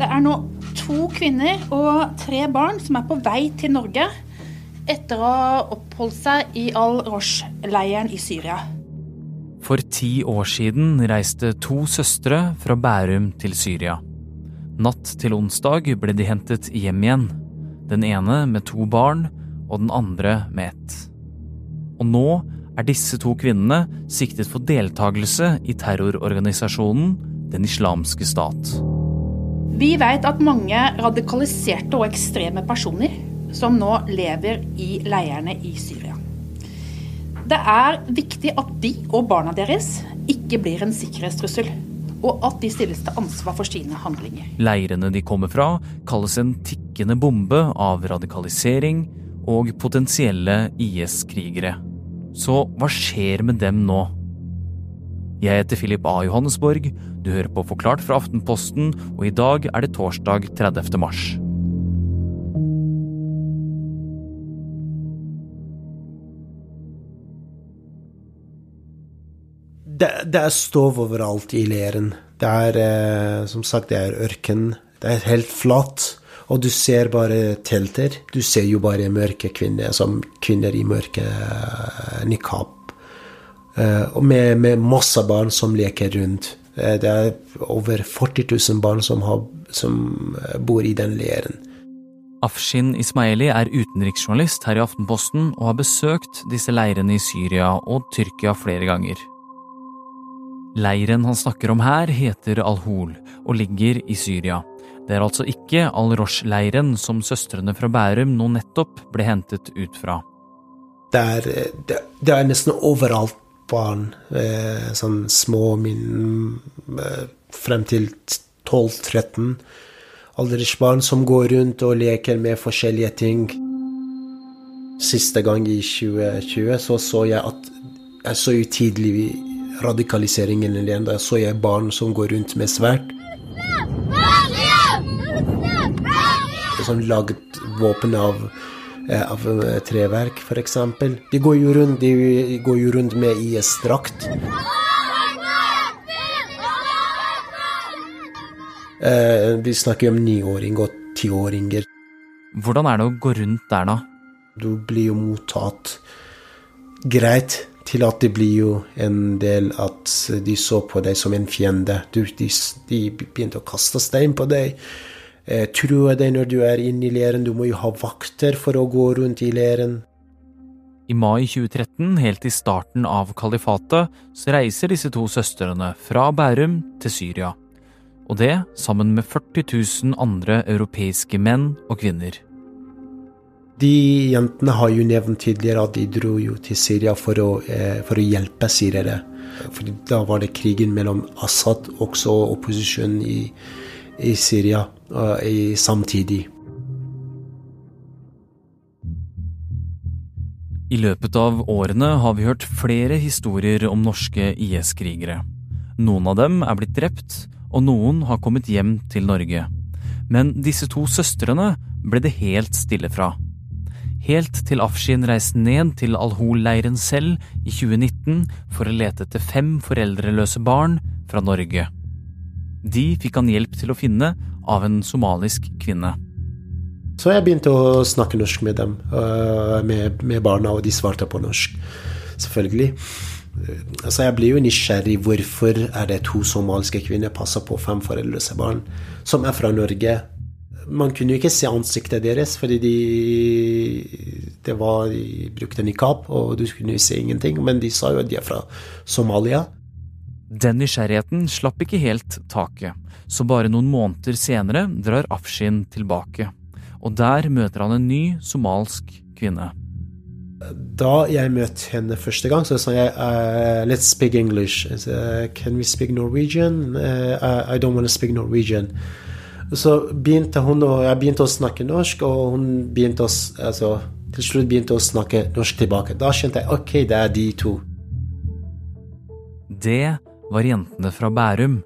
Det er nå to kvinner og tre barn som er på vei til Norge etter å ha oppholdt seg i Al-Rosh-leiren i Syria. For ti år siden reiste to søstre fra Bærum til Syria. Natt til onsdag ble de hentet hjem igjen. Den ene med to barn og den andre med ett. Og nå er disse to kvinnene siktet for deltakelse i terrororganisasjonen Den islamske stat. Vi vet at mange radikaliserte og ekstreme personer som nå lever i leirene i Syria. Det er viktig at de og barna deres ikke blir en sikkerhetstrussel, og at de stilles til ansvar for sine handlinger. Leirene de kommer fra, kalles en tikkende bombe av radikalisering og potensielle IS-krigere. Så hva skjer med dem nå? Jeg heter Philip A. Johannesborg, du hører på Forklart fra Aftenposten, og i dag er det torsdag 30. mars. Det, det er stov overalt i leiren. Det er eh, som sagt, det er ørken. Det er helt flatt. Og du ser bare telter. Du ser jo bare mørke kvinner, som kvinner i mørke eh, nikab. Eh, og med, med masse barn som leker rundt. Eh, det er over 40 000 barn som, har, som eh, bor i den leiren. Afshin Ismaili er utenriksjournalist her i Aftenposten og har besøkt disse leirene i Syria og Tyrkia flere ganger. Leiren han snakker om her, heter Al-Hol og ligger i Syria. Det er altså ikke Al-Rosh-leiren som søstrene fra Bærum nå nettopp ble hentet ut fra. Det er, det, det er nesten overalt barn, eh, sånn små min, eh, frem til 12-13 aldersbarn som går rundt og leker med forskjellige ting. Siste gang i 2020 så så jeg at jeg så jo tidlig radikaliseringen igjen. Da så jeg barn som går rundt med sverd. Som laget våpen av av eh, treverk, f.eks. De går jo rundt, de går jo rundt med IS-drakt. Eh, vi snakker om niåring og tiåringer. Hvordan er det å gå rundt der, da? Du blir jo mottatt greit til at det blir jo en del at de så på deg som en fiende. Du, de, de begynte å kaste stein på deg eh, true deg når du er inne i leiren. Du må jo ha vakter for å gå rundt i leiren. I mai 2013, helt i starten av kalifatet, så reiser disse to søstrene fra Bærum til Syria. Og det sammen med 40 000 andre europeiske menn og kvinner. De jentene har jo nevnt tidligere at de dro jo til Syria for å, eh, for å hjelpe syrere. For da var det krigen mellom Assad også og opposisjonen i, i Syria i samtidig. I løpet av årene har vi hørt flere historier om norske IS-krigere. Noen av dem er blitt drept, og noen har kommet hjem til Norge. Men disse to søstrene ble det helt stille fra. Helt til Afshin reiste ned til Al-Hol-leiren selv i 2019 for å lete etter fem foreldreløse barn fra Norge. De fikk han hjelp til å finne av en somalisk kvinne. Så jeg begynte å snakke norsk med dem, øh, med, med barna, og de svarte på norsk. Selvfølgelig. Altså jeg blir jo nysgjerrig. Hvorfor er det to somaliske kvinner passer på fem foreldreløse barn som er fra Norge? Man kunne jo ikke se ansiktet deres, fordi de, det var, de brukte nikab, og du kunne jo se ingenting. Men de sa jo at de er fra Somalia. Den nysgjerrigheten slapp ikke helt taket, så bare noen måneder senere drar Afshin tilbake. Og der møter han en ny somalsk kvinne. Da jeg møtte henne første gang, så sa jeg uh, let's speak English. Said, Can we speak Norwegian? Uh, I don't want to speak Norwegian. Så begynte hun og jeg begynte å snakke norsk, og hun begynte å, altså, til slutt begynte å snakke norsk tilbake. Da skjønte jeg ok, det er de to. Det var jentene fra Bærum,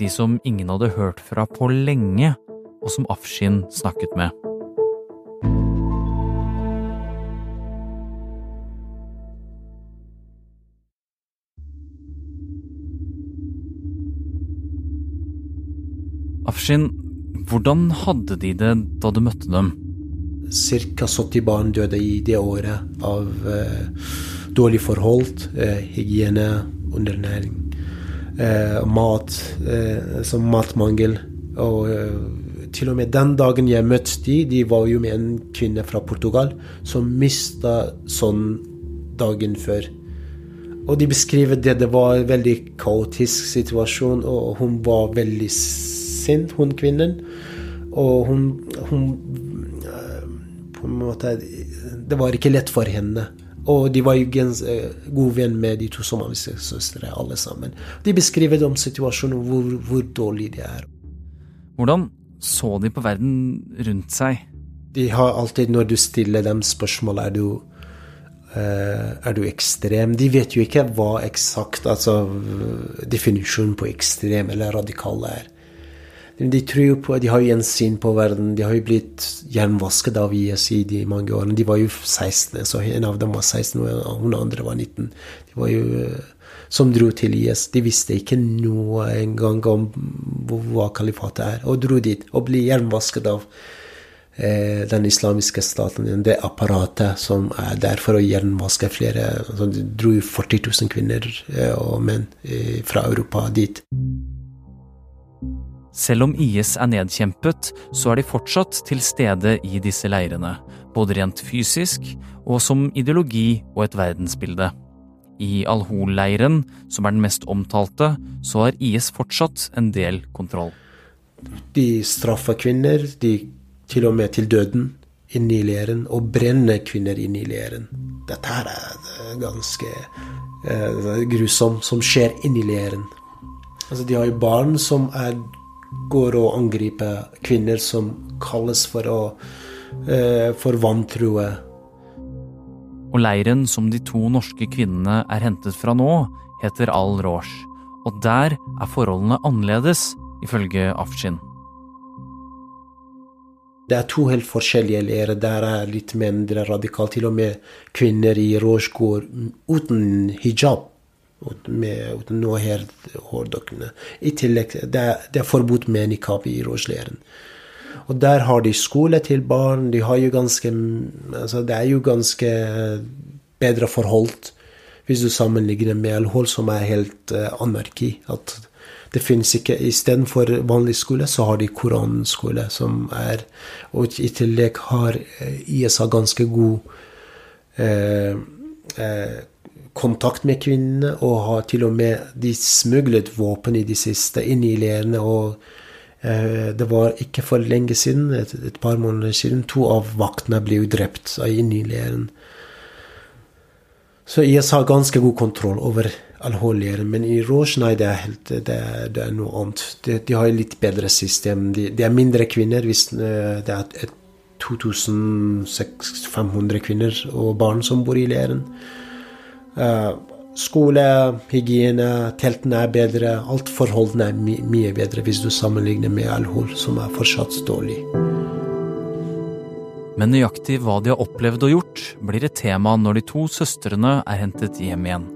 de som ingen hadde hørt fra på lenge, og som Afshin snakket med. Afshin, Hvordan hadde de det da du møtte dem? Ca. 70 barn døde i det året av eh, dårlig forhold, eh, hygiene, undernæring, mat, eh, altså matmangel. Og eh, til og med den dagen jeg møtte de, de var jo med en kvinne fra Portugal som mista sånn dagen før. Og de beskriver det. Det var en veldig kaotisk situasjon, og hun var veldig sint, hun kvinnen. Og hun, hun eh, På en måte Det var ikke lett for henne. Og de var jo gens, god venn med de to somaliske søstre, alle sammen. De beskriver om situasjonen, hvor, hvor dårlig de er. Hvordan så de på verden rundt seg? De har alltid, når du stiller dem spørsmål, er du Eh, er du ekstrem? De vet jo ikke hva eksakt altså, definisjonen på ekstrem eller radikal er. De tror jo på, de har jo en syn på verden. De har jo blitt jernvasket av IS i mange årene. De var jo 16, så en av dem var 16, og hun andre var 19. De var jo eh, som dro til IS. De visste ikke noe engang om hva kalifatet er, og dro dit og ble jernvasket av Eh, den islamiske staten, det apparatet som er der for å jernvaske flere altså, De dro 40 000 kvinner eh, og menn eh, fra Europa dit. Selv om IS er nedkjempet, så er de fortsatt til stede i disse leirene. Både rent fysisk og som ideologi og et verdensbilde. I Al-Hol-leiren, som er den mest omtalte, så har IS fortsatt en del kontroll. De straffer kvinner. de til og med til døden inne i leiren, og brenner kvinner inne i leiren. Dette her er ganske eh, grusomt, som skjer inne i leiren. Altså, de har jo barn som er, går og angriper kvinner som kalles for å uh, for vantroe. Og leiren som de to norske kvinnene er hentet fra nå, heter Al-Rosh. Og der er forholdene annerledes, ifølge Afshin. Det er to helt forskjellige leirer. Der er litt mindre radikalt. Til og med kvinner i Rouge går uten hijab. Med, uten noe her hårdokkene. I tillegg det det er forbudt med nikab i Rouge-leiren. Og der har de skole til barn. De har jo ganske altså Det er jo ganske bedre forhold hvis du sammenligner med Al-Hol, som er helt uh, anarki. At det finnes ikke Istedenfor vanlig skole, så har de koranskole, som er Og i tillegg har ISA ganske god eh, eh, kontakt med kvinnene, og har til og med De smuglet våpen i de siste inn i leirene. og eh, det var ikke for lenge siden, et, et, par måneder siden, to av vaktene ble jo drept inne i leiren. Så IS har ganske god kontroll over alkoholigere. Men i nei, det er, helt, det det er noe annet. De, de, har et litt bedre system. De, de er mindre kvinner. Hvis eh, det er 2500 kvinner og barn som bor i leiren. Uh, skole, hygiene, teltene er bedre. Alt forholdene er my mye bedre hvis du sammenligner med alkohol, som er fortsatt dårlig. Men nøyaktig hva de har opplevd og gjort, blir et tema når de to søstrene er hentet hjem igjen.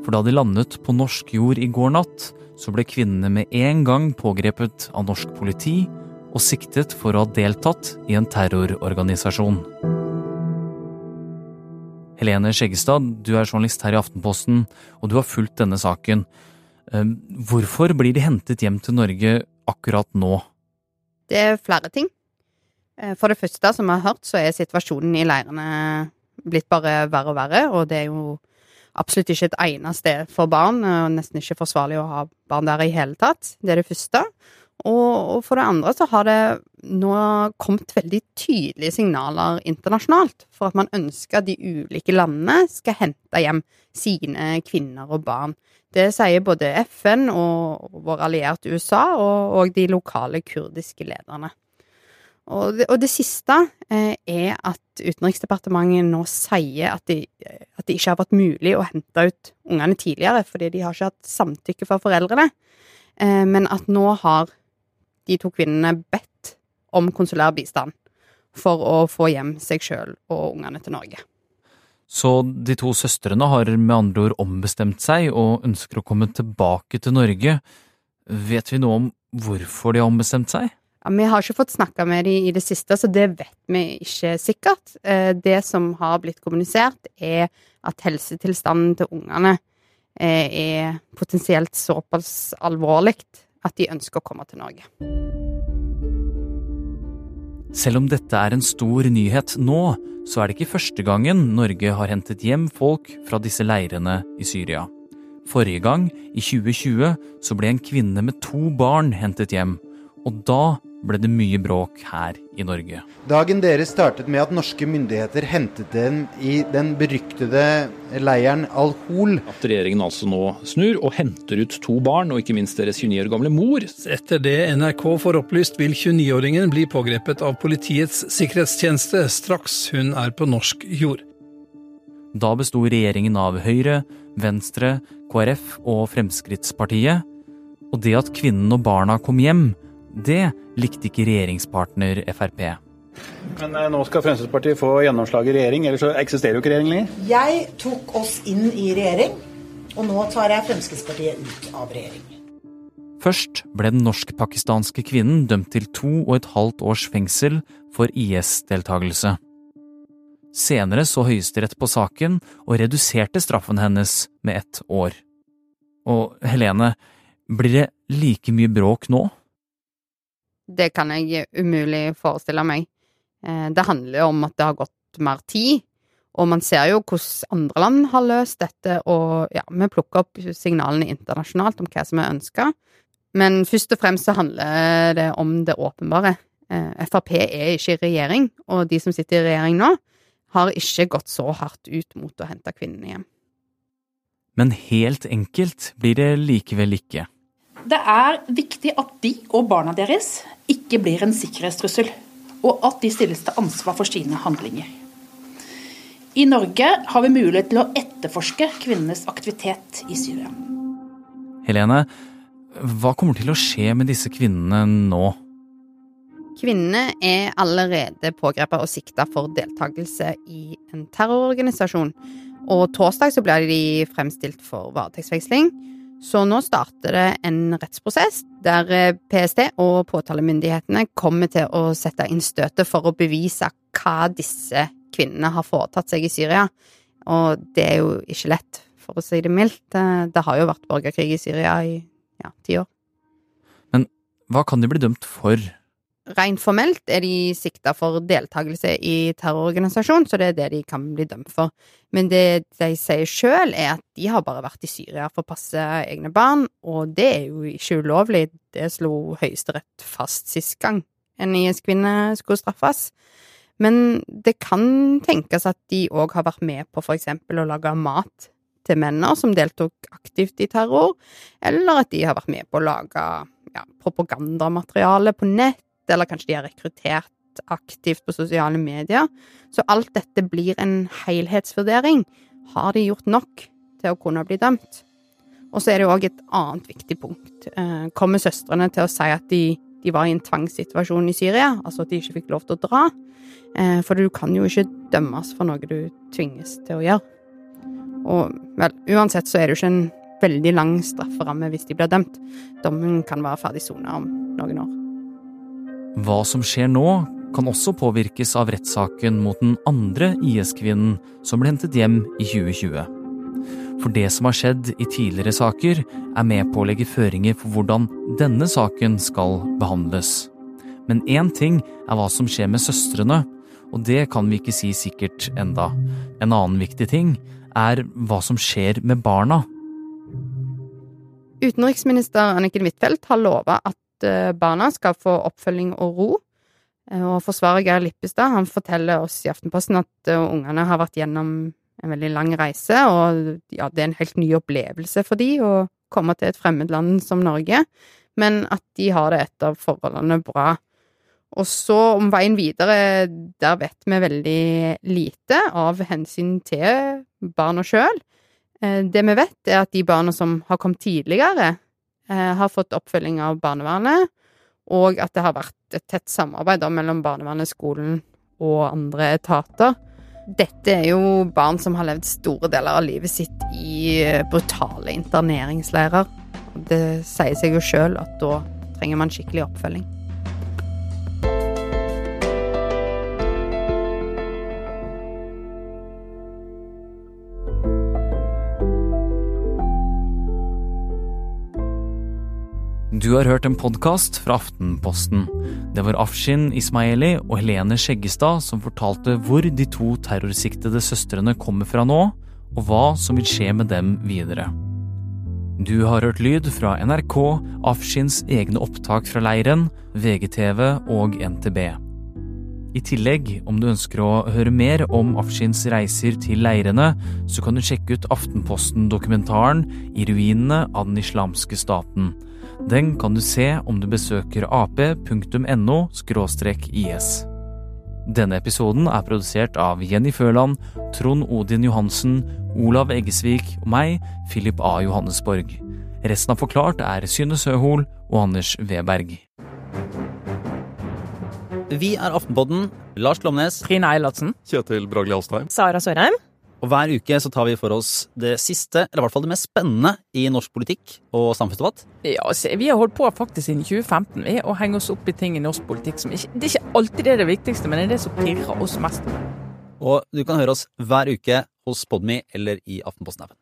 For da de landet på norsk jord i går natt, så ble kvinnene med en gang pågrepet av norsk politi og siktet for å ha deltatt i en terrororganisasjon. Helene Skjeggestad, du er journalist her i Aftenposten, og du har fulgt denne saken. Ehm, hvorfor blir de hentet hjem til Norge akkurat nå? Det er flere ting. Eh, for det første, som vi har hørt, så er situasjonen i leirene blitt bare verre og verre, og det er jo absolutt ikke et egnet sted for barn, og nesten ikke forsvarlig å ha barn der i hele tatt. Det er det første. Og, og for det andre så har det nå kommet veldig tydelige signaler internasjonalt for at man ønsker at de ulike landene skal hente hjem sine kvinner og barn. Det sier både FN og vår allierte USA og, og de lokale kurdiske lederne. Og det, og det siste eh, er at Utenriksdepartementet nå sier at det de ikke har vært mulig å hente ut ungene tidligere, fordi de har ikke hatt samtykke fra foreldrene, eh, men at nå har de to kvinnene bedt om konsulær bistand for å få hjem seg sjøl og ungene til Norge. Så de to søstrene har med andre ord ombestemt seg og ønsker å komme tilbake til Norge. Vet vi noe om hvorfor de har ombestemt seg? Ja, Vi har ikke fått snakka med dem i det siste, så det vet vi ikke sikkert. Eh, det som har blitt kommunisert, er at helsetilstanden til ungene eh, er potensielt såpass alvorlig at de ønsker å komme til Norge. Selv om dette er en stor nyhet nå, så er det ikke første gangen Norge har hentet hjem folk fra disse leirene i Syria. Forrige gang, i 2020, så ble en kvinne med to barn hentet hjem, og da ble det mye bråk her i Norge. Dagen deres startet med at norske myndigheter hentet dem i den beryktede leiren Al-Hol. At regjeringen altså nå snur og henter ut to barn, og ikke minst deres 29 år gamle mor. Etter det NRK får opplyst, vil 29-åringen bli pågrepet av Politiets sikkerhetstjeneste straks hun er på norsk jord. Da besto regjeringen av Høyre, Venstre, KrF og Fremskrittspartiet. Og det at kvinnen og barna kom hjem, det likte ikke regjeringspartner Frp. Men eh, nå skal Fremskrittspartiet få gjennomslag i regjering, ellers så eksisterer jo ikke regjering lenger. Jeg tok oss inn i regjering, og nå tar jeg Fremskrittspartiet ut av regjering. Først ble den norsk-pakistanske kvinnen dømt til to og et halvt års fengsel for IS-deltakelse. Senere så Høyesterett på saken og reduserte straffen hennes med ett år. Og Helene, blir det like mye bråk nå? Det kan jeg umulig forestille meg. Eh, det handler jo om at det har gått mer tid, og man ser jo hvordan andre land har løst dette, og ja, vi plukker opp signalene internasjonalt om hva som er ønska. Men først og fremst så handler det om det åpenbare. Eh, Frp er ikke i regjering, og de som sitter i regjering nå, har ikke gått så hardt ut mot å hente kvinnene hjem. Men helt enkelt blir det likevel ikke. Det er viktig at de og barna deres ikke blir en sikkerhetstrussel, og at de stilles til ansvar for sine handlinger. I Norge har vi mulighet til å etterforske kvinnenes aktivitet i Syria. Helene, hva kommer til å skje med disse kvinnene nå? Kvinnene er allerede pågrepet og sikta for deltakelse i en terrororganisasjon. Og torsdag så ble de fremstilt for varetektsfengsling. Så nå starter det en rettsprosess der eh, PST og påtalemyndighetene kommer til å sette inn støtet for å bevise hva disse kvinnene har foretatt seg i Syria. Og det er jo ikke lett, for å si det mildt. Det har jo vært borgerkrig i Syria i ja, ti år. Men hva kan de bli dømt for? Rent formelt er de sikta for deltakelse i terrororganisasjon, så det er det de kan bli dømt for. Men det de sier sjøl, er at de har bare vært i Syria for å passe egne barn, og det er jo ikke ulovlig. Det slo Høyesterett fast sist gang en IS-kvinne skulle straffes. Men det kan tenkes at de òg har vært med på for eksempel å lage mat til menner som deltok aktivt i terror, eller at de har vært med på å lage ja, propagandamateriale på nett eller kanskje de har rekruttert aktivt på sosiale medier. Så alt dette blir en helhetsvurdering. Har de gjort nok til å kunne bli dømt? Og så er det jo òg et annet viktig punkt. Eh, kommer søstrene til å si at de, de, var i en tvangssituasjon i Syria, altså at de ikke fikk lov til å dra? Eh, for du kan jo ikke dømmes for noe du tvinges til å gjøre. Og vel, uansett så er det jo ikke en veldig lang strafferamme hvis de blir dømt. Dommen kan være ferdig sona om noen år. Hva som skjer nå, kan også påvirkes av rettssaken mot den andre IS-kvinnen som ble hentet hjem i 2020. For det som har skjedd i tidligere saker, er med på å legge føringer for hvordan denne saken skal behandles. Men én ting er hva som skjer med søstrene, og det kan vi ikke si sikkert enda. En annen viktig ting er hva som skjer med barna. Utenriksminister Anniken Huitfeldt har lova at Eh, barna skal få oppfølging og ro. Eh, og forsvarer Geir Lippestad han forteller oss i Aftenposten at uh, ungene har vært gjennom en veldig lang reise, og ja, det er en helt ny opplevelse for de å komme til et fremmed land som Norge, men at de har det etter forholdene bra. Og så om veien videre, der vet vi veldig lite av hensyn til barna sjøl. Det vi vet, er at de barna som har kommet tidligere, Eh, har fått oppfølging av barnevernet, og at det har vært et tett samarbeid mellom barnevernet, skolen og andre etater. Dette er jo barn som har levd store deler av livet sitt i eh, brutale interneringsleirer. Det sier seg jo sjøl at da trenger man skikkelig oppfølging. Du har hørt en podkast fra Aftenposten. Det var Afshin Ismaili og Helene Skjeggestad som fortalte hvor de to terrorsiktede søstrene kommer fra nå, og hva som vil skje med dem videre. Du har hørt lyd fra NRK, Afshins egne opptak fra leiren, VGTV og NTB. I tillegg, om du ønsker å høre mer om Afshins reiser til leirene, så kan du sjekke ut Aftenposten-dokumentaren I ruinene av den islamske staten. Den kan du se om du besøker ap.no is. Denne episoden er produsert av Jenny Føland, Trond Odin Johansen, Olav Eggesvik og meg, Philip A. Johannesborg. Resten av Forklart er Synne Søhol og Anders Weberg. Vi er Aftenpodden. Lars Glomnes. Trine Eilertsen. Kjetil Bragli Alstheim. Sara Sørheim. Og hver uke så tar vi for oss det siste, eller i hvert fall det mest spennende i norsk politikk og samfunnsdebatt. Ja, se, Vi har holdt på faktisk siden 2015 vi, å henge oss opp i ting i norsk politikk som ikke Det er ikke alltid det er det viktigste, men det er det som pirrer oss mest. Og du kan høre oss hver uke hos Podmy eller i Aftenposten-appen.